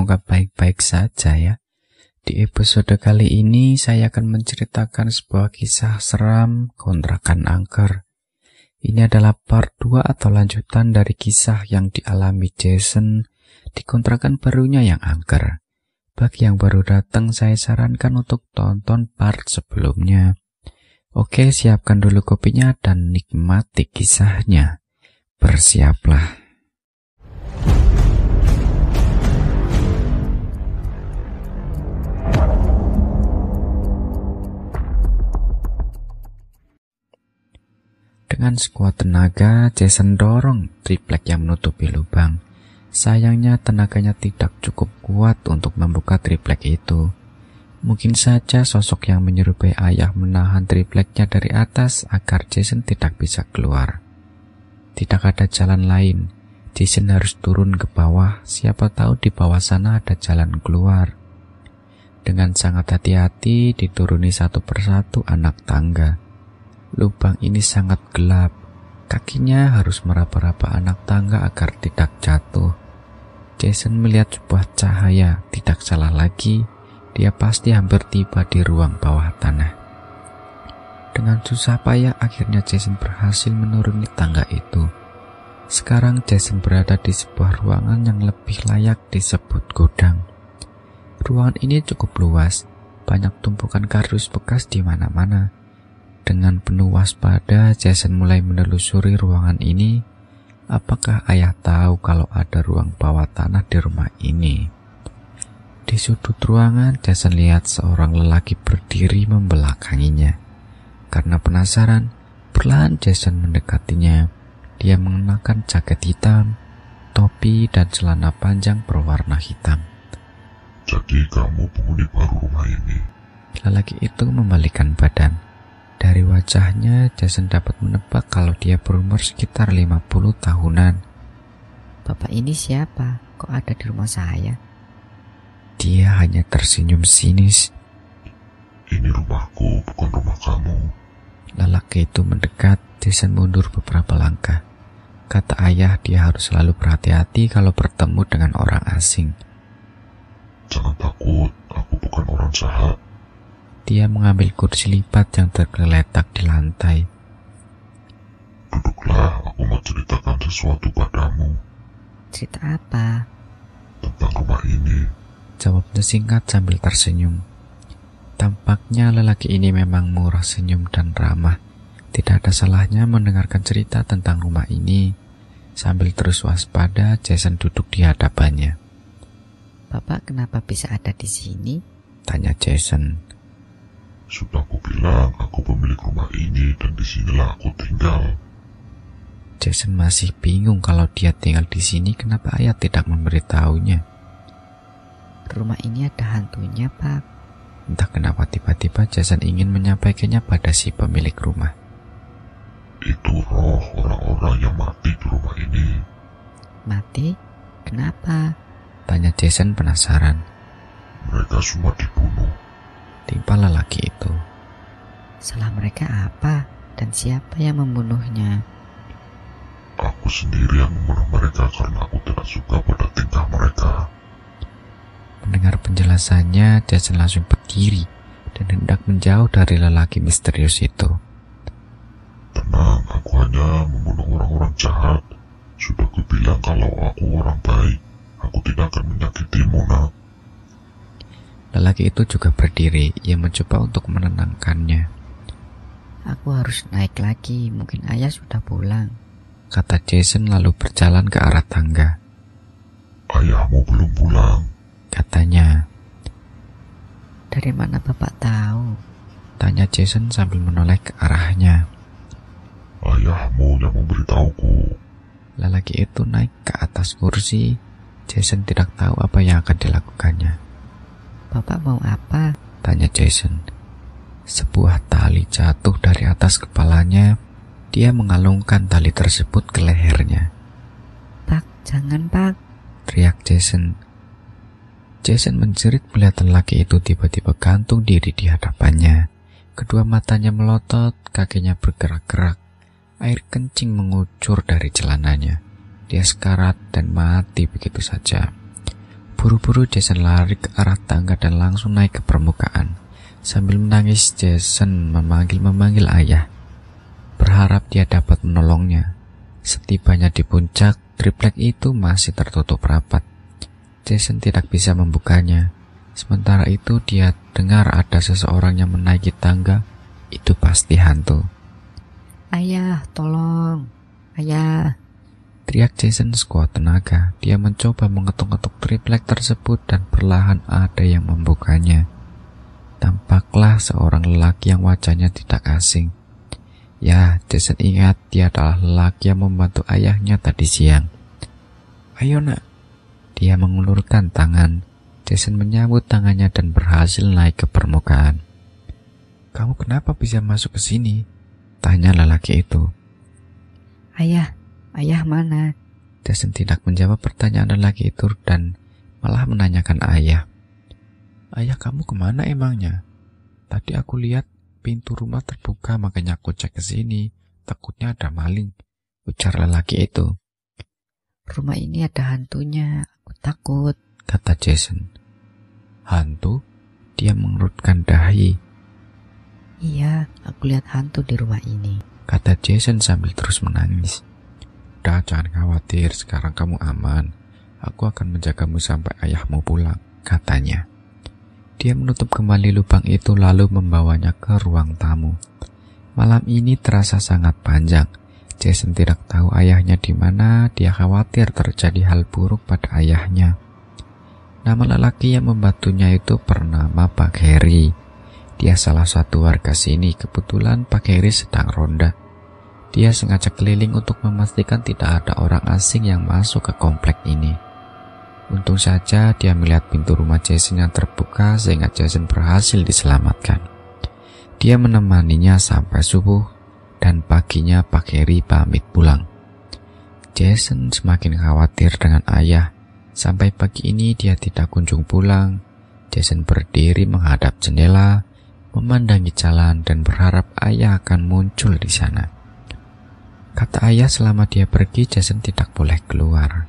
Semoga baik-baik saja ya. Di episode kali ini saya akan menceritakan sebuah kisah seram kontrakan angker. Ini adalah part 2 atau lanjutan dari kisah yang dialami Jason di kontrakan barunya yang angker. Bagi yang baru datang saya sarankan untuk tonton part sebelumnya. Oke, siapkan dulu kopinya dan nikmati kisahnya. Bersiaplah. Dengan sekuat tenaga, Jason dorong triplek yang menutupi lubang. Sayangnya tenaganya tidak cukup kuat untuk membuka triplek itu. Mungkin saja sosok yang menyerupai ayah menahan tripleknya dari atas agar Jason tidak bisa keluar. Tidak ada jalan lain. Jason harus turun ke bawah, siapa tahu di bawah sana ada jalan keluar. Dengan sangat hati-hati dituruni satu persatu anak tangga. Lubang ini sangat gelap. Kakinya harus meraba-raba anak tangga agar tidak jatuh. Jason melihat sebuah cahaya, tidak salah lagi, dia pasti hampir tiba di ruang bawah tanah. Dengan susah payah akhirnya Jason berhasil menuruni tangga itu. Sekarang Jason berada di sebuah ruangan yang lebih layak disebut gudang. Ruangan ini cukup luas, banyak tumpukan kardus bekas di mana-mana. Dengan penuh waspada, Jason mulai menelusuri ruangan ini. Apakah ayah tahu kalau ada ruang bawah tanah di rumah ini? Di sudut ruangan, Jason lihat seorang lelaki berdiri membelakanginya. Karena penasaran, perlahan Jason mendekatinya. Dia mengenakan jaket hitam, topi, dan celana panjang berwarna hitam. Jadi kamu penghuni baru rumah ini? Lelaki itu membalikan badan. Dari wajahnya, Jason dapat menebak kalau dia berumur sekitar 50 tahunan. Bapak ini siapa? Kok ada di rumah saya? Dia hanya tersenyum sinis. Ini rumahku, bukan rumah kamu. Lelaki itu mendekat, Jason mundur beberapa langkah. Kata ayah, dia harus selalu berhati-hati kalau bertemu dengan orang asing. Jangan takut, aku bukan orang jahat. Dia mengambil kursi lipat yang tergeletak di lantai. Duduklah, aku mau ceritakan sesuatu padamu. Cerita apa? Tentang rumah ini. Jawabnya singkat sambil tersenyum. Tampaknya lelaki ini memang murah senyum dan ramah. Tidak ada salahnya mendengarkan cerita tentang rumah ini. Sambil terus waspada, Jason duduk di hadapannya. Bapak kenapa bisa ada di sini? Tanya Jason. Sudah aku bilang, aku pemilik rumah ini dan di sinilah aku tinggal. Jason masih bingung kalau dia tinggal di sini, kenapa ayah tidak memberitahunya. Rumah ini ada hantunya, Pak. Entah kenapa tiba-tiba Jason ingin menyampaikannya pada si pemilik rumah. Itu roh orang-orang yang mati di rumah ini. Mati? Kenapa? Tanya Jason penasaran. Mereka semua dibunuh timpa lelaki itu. Salah mereka apa dan siapa yang membunuhnya? Aku sendiri yang membunuh mereka karena aku tidak suka pada tingkah mereka. Mendengar penjelasannya, Jason langsung berdiri dan hendak menjauh dari lelaki misterius itu. Tenang, aku hanya membunuh orang-orang jahat. Sudah kubilang kalau aku orang baik. Aku tidak akan menyakitimu, nak. Lelaki itu juga berdiri, ia mencoba untuk menenangkannya. Aku harus naik lagi, mungkin ayah sudah pulang. Kata Jason lalu berjalan ke arah tangga. Ayahmu belum pulang, katanya. Dari mana bapak tahu? Tanya Jason sambil menoleh ke arahnya. Ayahmu yang memberitahuku. Lelaki itu naik ke atas kursi. Jason tidak tahu apa yang akan dilakukannya. Bapak mau apa? Tanya Jason. Sebuah tali jatuh dari atas kepalanya. Dia mengalungkan tali tersebut ke lehernya. Pak, jangan pak. Teriak Jason. Jason menjerit melihat lelaki itu tiba-tiba gantung diri di hadapannya. Kedua matanya melotot, kakinya bergerak-gerak. Air kencing mengucur dari celananya. Dia sekarat dan mati begitu saja. Buru-buru Jason lari ke arah tangga dan langsung naik ke permukaan. Sambil menangis, Jason memanggil-memanggil ayah. Berharap dia dapat menolongnya. Setibanya di puncak, triplek itu masih tertutup rapat. Jason tidak bisa membukanya. Sementara itu dia dengar ada seseorang yang menaiki tangga. Itu pasti hantu. Ayah, tolong. Ayah. Teriak Jason sekuat tenaga. Dia mencoba mengetuk-ketuk triplek tersebut dan perlahan ada yang membukanya. Tampaklah seorang lelaki yang wajahnya tidak asing. Ya, Jason ingat dia adalah lelaki yang membantu ayahnya tadi siang. Ayo nak. Dia mengulurkan tangan. Jason menyambut tangannya dan berhasil naik ke permukaan. Kamu kenapa bisa masuk ke sini? Tanya lelaki itu. Ayah, ayah mana? Jason tidak menjawab pertanyaan lelaki itu dan malah menanyakan ayah. Ayah kamu ke mana emangnya? Tadi aku lihat pintu rumah terbuka makanya aku cek ke sini. Takutnya ada maling. Ujar lelaki itu. Rumah ini ada hantunya. Aku takut. Kata Jason. Hantu? Dia mengerutkan dahi. Iya, aku lihat hantu di rumah ini. Kata Jason sambil terus menangis. Udah jangan khawatir, sekarang kamu aman. Aku akan menjagamu sampai ayahmu pulang, katanya. Dia menutup kembali lubang itu lalu membawanya ke ruang tamu. Malam ini terasa sangat panjang. Jason tidak tahu ayahnya di mana, dia khawatir terjadi hal buruk pada ayahnya. Nama lelaki yang membantunya itu bernama Pak Harry. Dia salah satu warga sini, kebetulan Pak Harry sedang ronda. Dia sengaja keliling untuk memastikan tidak ada orang asing yang masuk ke komplek ini. Untung saja dia melihat pintu rumah Jason yang terbuka sehingga Jason berhasil diselamatkan. Dia menemaninya sampai subuh dan paginya Pak Harry pamit pulang. Jason semakin khawatir dengan ayah. Sampai pagi ini dia tidak kunjung pulang. Jason berdiri menghadap jendela, memandangi jalan dan berharap ayah akan muncul di sana. Kata ayah selama dia pergi Jason tidak boleh keluar.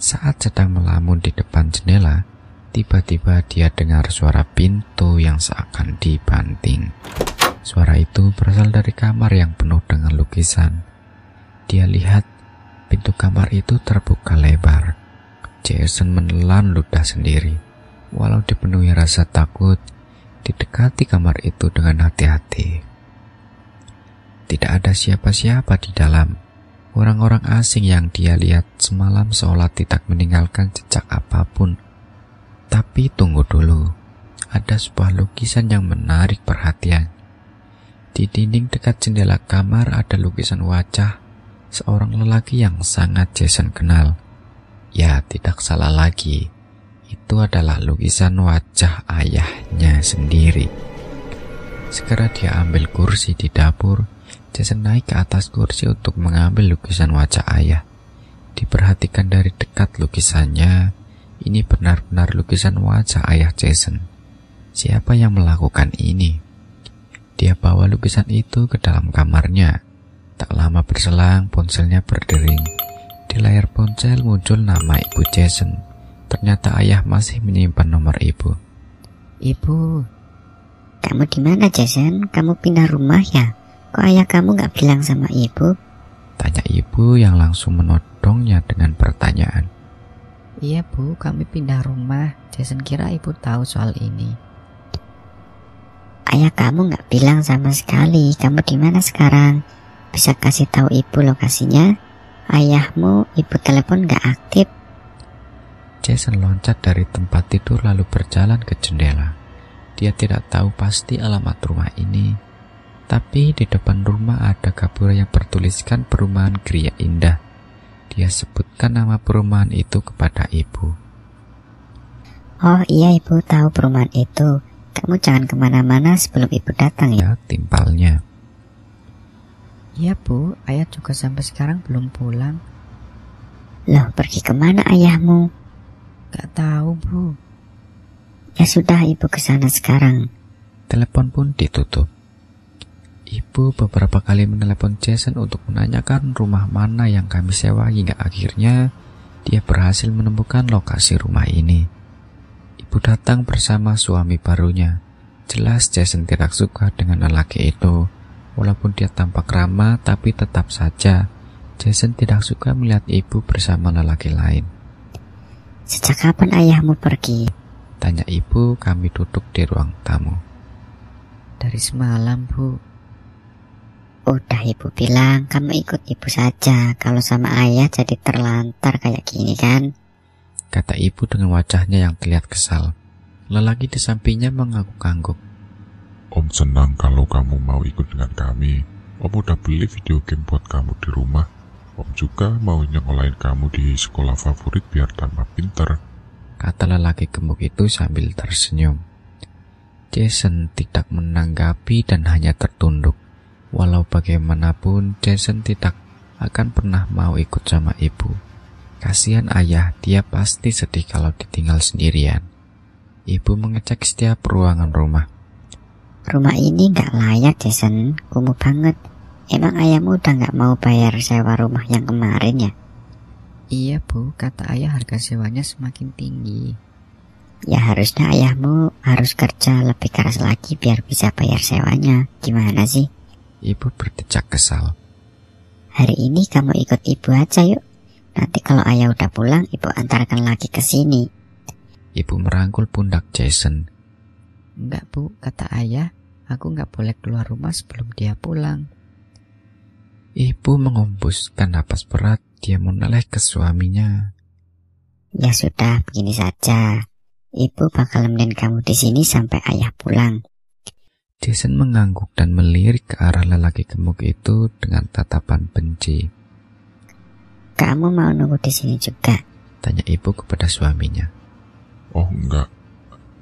Saat sedang melamun di depan jendela, tiba-tiba dia dengar suara pintu yang seakan dibanting. Suara itu berasal dari kamar yang penuh dengan lukisan. Dia lihat pintu kamar itu terbuka lebar. Jason menelan ludah sendiri. Walau dipenuhi rasa takut, didekati kamar itu dengan hati-hati. Tidak ada siapa-siapa di dalam Orang-orang asing yang dia lihat semalam seolah tidak meninggalkan jejak apa pun. Tapi tunggu dulu, ada sebuah lukisan yang menarik perhatian. Di dinding dekat jendela kamar ada lukisan wajah seorang lelaki yang sangat Jason kenal. Ya, tidak salah lagi. Itu adalah lukisan wajah ayahnya sendiri. Segera dia ambil kursi di dapur Jason naik ke atas kursi untuk mengambil lukisan wajah ayah. Diperhatikan dari dekat lukisannya, ini benar-benar lukisan wajah ayah Jason. Siapa yang melakukan ini? Dia bawa lukisan itu ke dalam kamarnya. Tak lama berselang, ponselnya berdering. Di layar ponsel muncul nama ibu Jason. Ternyata ayah masih menyimpan nomor ibu. Ibu, kamu di mana Jason? Kamu pindah rumah ya? Kok ayah kamu gak bilang sama ibu? Tanya ibu yang langsung menodongnya dengan pertanyaan. Iya bu, kami pindah rumah. Jason kira ibu tahu soal ini. Ayah kamu gak bilang sama sekali. Kamu di mana sekarang? Bisa kasih tahu ibu lokasinya? Ayahmu, ibu telepon gak aktif. Jason loncat dari tempat tidur lalu berjalan ke jendela. Dia tidak tahu pasti alamat rumah ini, tapi di depan rumah ada gapura yang bertuliskan perumahan Gria Indah. Dia sebutkan nama perumahan itu kepada ibu. Oh iya ibu tahu perumahan itu. Kamu jangan ke mana-mana sebelum ibu datang ya. Ya, timpalnya. Iya bu, ayah juga sampai sekarang belum pulang. Loh pergi ke mana ayahmu? Gak tahu bu. Ya sudah ibu ke sana sekarang. Telepon pun ditutup. Ibu beberapa kali menelepon Jason untuk menanyakan rumah mana yang kami sewa hingga akhirnya dia berhasil menemukan lokasi rumah ini. Ibu datang bersama suami barunya. Jelas Jason tidak suka dengan lelaki itu. Walaupun dia tampak ramah, tapi tetap saja Jason tidak suka melihat ibu bersama lelaki lain. Sejak kapan ayahmu pergi? Tanya ibu kami duduk di ruang tamu. Dari semalam, Bu. Udah ibu bilang kamu ikut ibu saja. Kalau sama ayah jadi terlantar kayak gini kan? Kata ibu dengan wajahnya yang terlihat kesal. Lelaki di sampingnya mengangguk-angguk. Om senang kalau kamu mau ikut dengan kami. Om udah beli video game buat kamu di rumah. Om juga mau nyekolahin kamu di sekolah favorit biar tambah pinter. Kata lelaki gemuk itu sambil tersenyum. Jason tidak menanggapi dan hanya tertunduk. Walau bagaimanapun, Jason tidak akan pernah mau ikut sama ibu. Kasihan ayah, dia pasti sedih kalau ditinggal sendirian. Ibu mengecek setiap ruangan rumah. Rumah ini gak layak, Jason. Kumuh banget. Emang ayahmu udah gak mau bayar sewa rumah yang kemarin ya? Iya bu, kata ayah harga sewanya semakin tinggi. Ya harusnya ayahmu harus kerja lebih keras lagi biar bisa bayar sewanya. Gimana sih? Ibu berdecak kesal. Hari ini kamu ikut ibu aja yuk. Nanti kalau ayah udah pulang, ibu antarkan lagi ke sini. Ibu merangkul pundak Jason. Enggak bu, kata ayah, aku nggak boleh keluar rumah sebelum dia pulang. Ibu mengumpuskan napas berat, dia menoleh ke suaminya. Ya sudah, begini saja. Ibu bakal nemenin kamu di sini sampai ayah pulang. Jason mengangguk dan melirik ke arah lelaki gemuk itu dengan tatapan benci. Kamu mau nunggu di sini juga? Tanya ibu kepada suaminya. Oh enggak,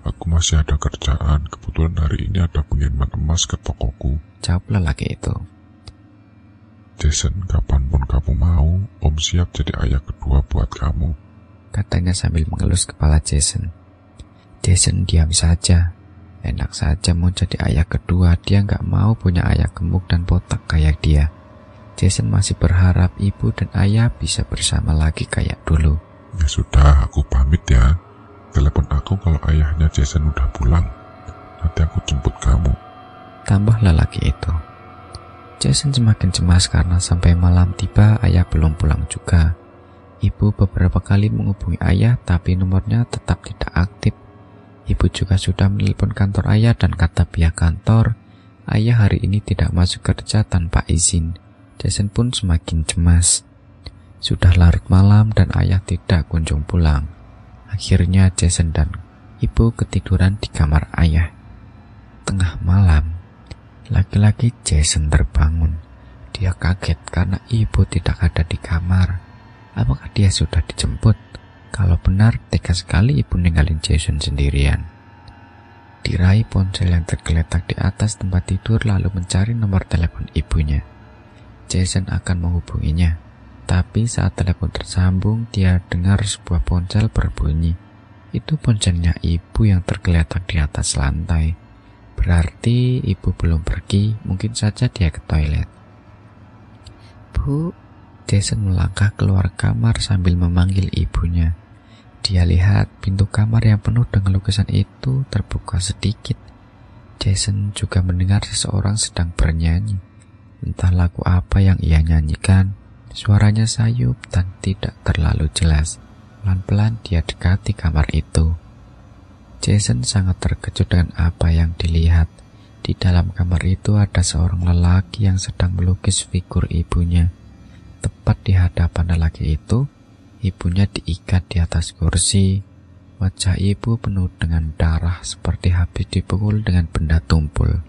aku masih ada kerjaan. Kebetulan hari ini ada pengiriman emas ke tokoku. Jawab lelaki itu. Jason, kapan pun kamu mau, Om siap jadi ayah kedua buat kamu. Katanya sambil mengelus kepala Jason. Jason diam saja. Enak saja mau jadi ayah kedua, dia nggak mau punya ayah gemuk dan botak kayak dia. Jason masih berharap ibu dan ayah bisa bersama lagi kayak dulu. Ya sudah, aku pamit ya. Telepon aku kalau ayahnya Jason udah pulang. Nanti aku jemput kamu. Tambah lelaki itu. Jason semakin cemas karena sampai malam tiba ayah belum pulang juga. Ibu beberapa kali menghubungi ayah tapi nomornya tetap tidak aktif. Ibu juga sudah menelpon kantor ayah dan kata pihak kantor, ayah hari ini tidak masuk kerja tanpa izin. Jason pun semakin cemas. Sudah larut malam dan ayah tidak kunjung pulang. Akhirnya Jason dan ibu ketiduran di kamar ayah. Tengah malam, laki-laki Jason terbangun. Dia kaget karena ibu tidak ada di kamar. Apakah dia sudah dijemput? Kalau benar, tega sekali ibu ninggalin Jason sendirian. Diraih ponsel yang tergeletak di atas tempat tidur lalu mencari nomor telepon ibunya. Jason akan menghubunginya. Tapi saat telepon tersambung, dia dengar sebuah ponsel berbunyi. Itu ponselnya ibu yang tergeletak di atas lantai. Berarti ibu belum pergi, mungkin saja dia ke toilet. Bu, Jason melangkah keluar kamar sambil memanggil ibunya. Dia lihat pintu kamar yang penuh dengan lukisan itu terbuka sedikit. Jason juga mendengar seseorang sedang bernyanyi. Entah lagu apa yang ia nyanyikan, suaranya sayup dan tidak terlalu jelas. Pelan-pelan dia dekati kamar itu. Jason sangat terkejut dengan apa yang dilihat. Di dalam kamar itu ada seorang lelaki yang sedang melukis figur ibunya. Tepat di hadapan lelaki itu, ibunya diikat di atas kursi. Wajah ibu penuh dengan darah seperti habis dipukul dengan benda tumpul.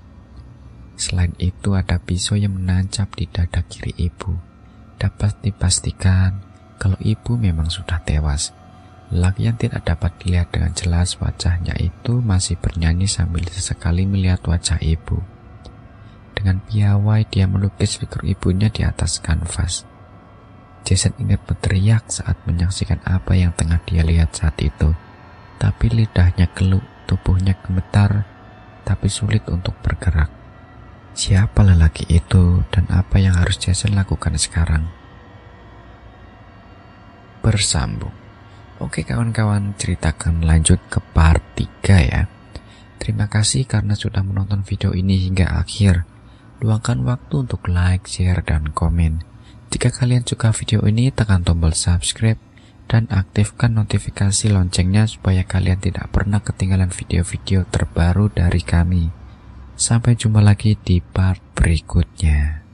Selain itu ada pisau yang menancap di dada kiri ibu. Dapat dipastikan kalau ibu memang sudah tewas. Lelaki yang tidak dapat dilihat dengan jelas wajahnya itu masih bernyanyi sambil sesekali melihat wajah ibu. Dengan piawai dia melukis figur ibunya di atas kanvas. Jason ingat berteriak saat menyaksikan apa yang tengah dia lihat saat itu. Tapi lidahnya keluh, tubuhnya gemetar, tapi sulit untuk bergerak. Siapa lelaki itu dan apa yang harus Jason lakukan sekarang? bersambung. Oke kawan-kawan, ceritakan lanjut ke part 3 ya. Terima kasih karena sudah menonton video ini hingga akhir. Luangkan waktu untuk like, share, dan komen. Jika kalian suka video ini, tekan tombol subscribe dan aktifkan notifikasi loncengnya supaya kalian tidak pernah ketinggalan video-video terbaru dari kami. Sampai jumpa lagi di part berikutnya.